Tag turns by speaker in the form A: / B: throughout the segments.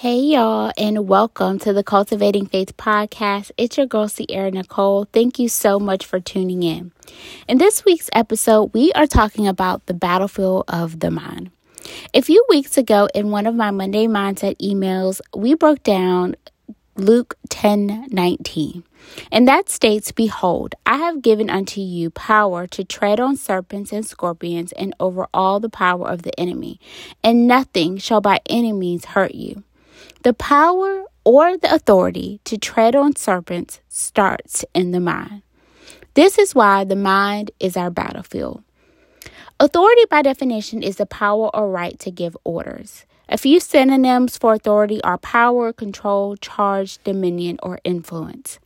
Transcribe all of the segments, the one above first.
A: Hey y'all, and welcome to the Cultivating Faith podcast. It's your girl Sierra Nicole. Thank you so much for tuning in. In this week's episode, we are talking about the battlefield of the mind. A few weeks ago, in one of my Monday Mindset emails, we broke down Luke 10 19. And that states, Behold, I have given unto you power to tread on serpents and scorpions and over all the power of the enemy, and nothing shall by any means hurt you. The power or the authority to tread on serpents starts in the mind. This is why the mind is our battlefield. Authority, by definition, is the power or right to give orders. A few synonyms for authority are power, control, charge, dominion, or influence.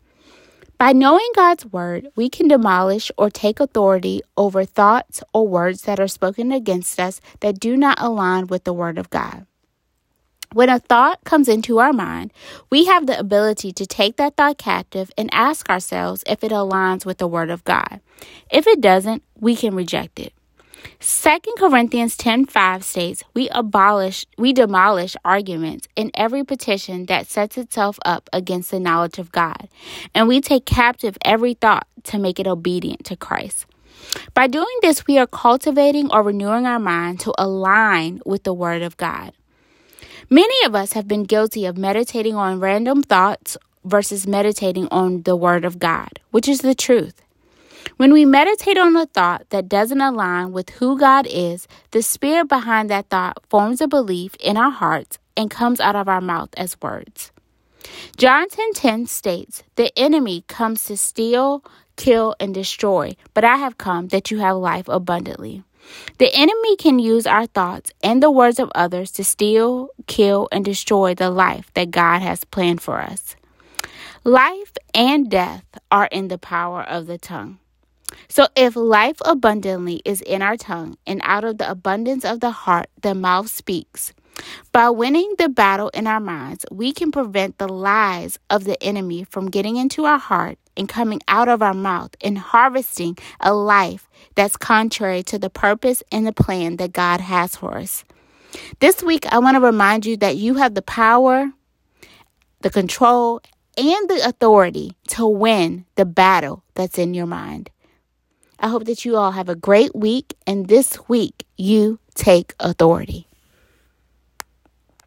A: By knowing God's word, we can demolish or take authority over thoughts or words that are spoken against us that do not align with the word of God. When a thought comes into our mind, we have the ability to take that thought captive and ask ourselves if it aligns with the Word of God. If it doesn't, we can reject it. 2 Corinthians 10:5 states, "We abolish, we demolish arguments in every petition that sets itself up against the knowledge of God, and we take captive every thought to make it obedient to Christ." By doing this, we are cultivating or renewing our mind to align with the Word of God. Many of us have been guilty of meditating on random thoughts versus meditating on the Word of God, which is the truth. When we meditate on a thought that doesn't align with who God is, the spirit behind that thought forms a belief in our hearts and comes out of our mouth as words. John 10:10 states, "The enemy comes to steal, kill and destroy, but I have come that you have life abundantly." The enemy can use our thoughts and the words of others to steal, kill, and destroy the life that God has planned for us. Life and death are in the power of the tongue. So, if life abundantly is in our tongue, and out of the abundance of the heart, the mouth speaks, by winning the battle in our minds, we can prevent the lies of the enemy from getting into our heart and coming out of our mouth and harvesting a life that's contrary to the purpose and the plan that God has for us. This week, I want to remind you that you have the power, the control, and the authority to win the battle that's in your mind. I hope that you all have a great week, and this week you take authority.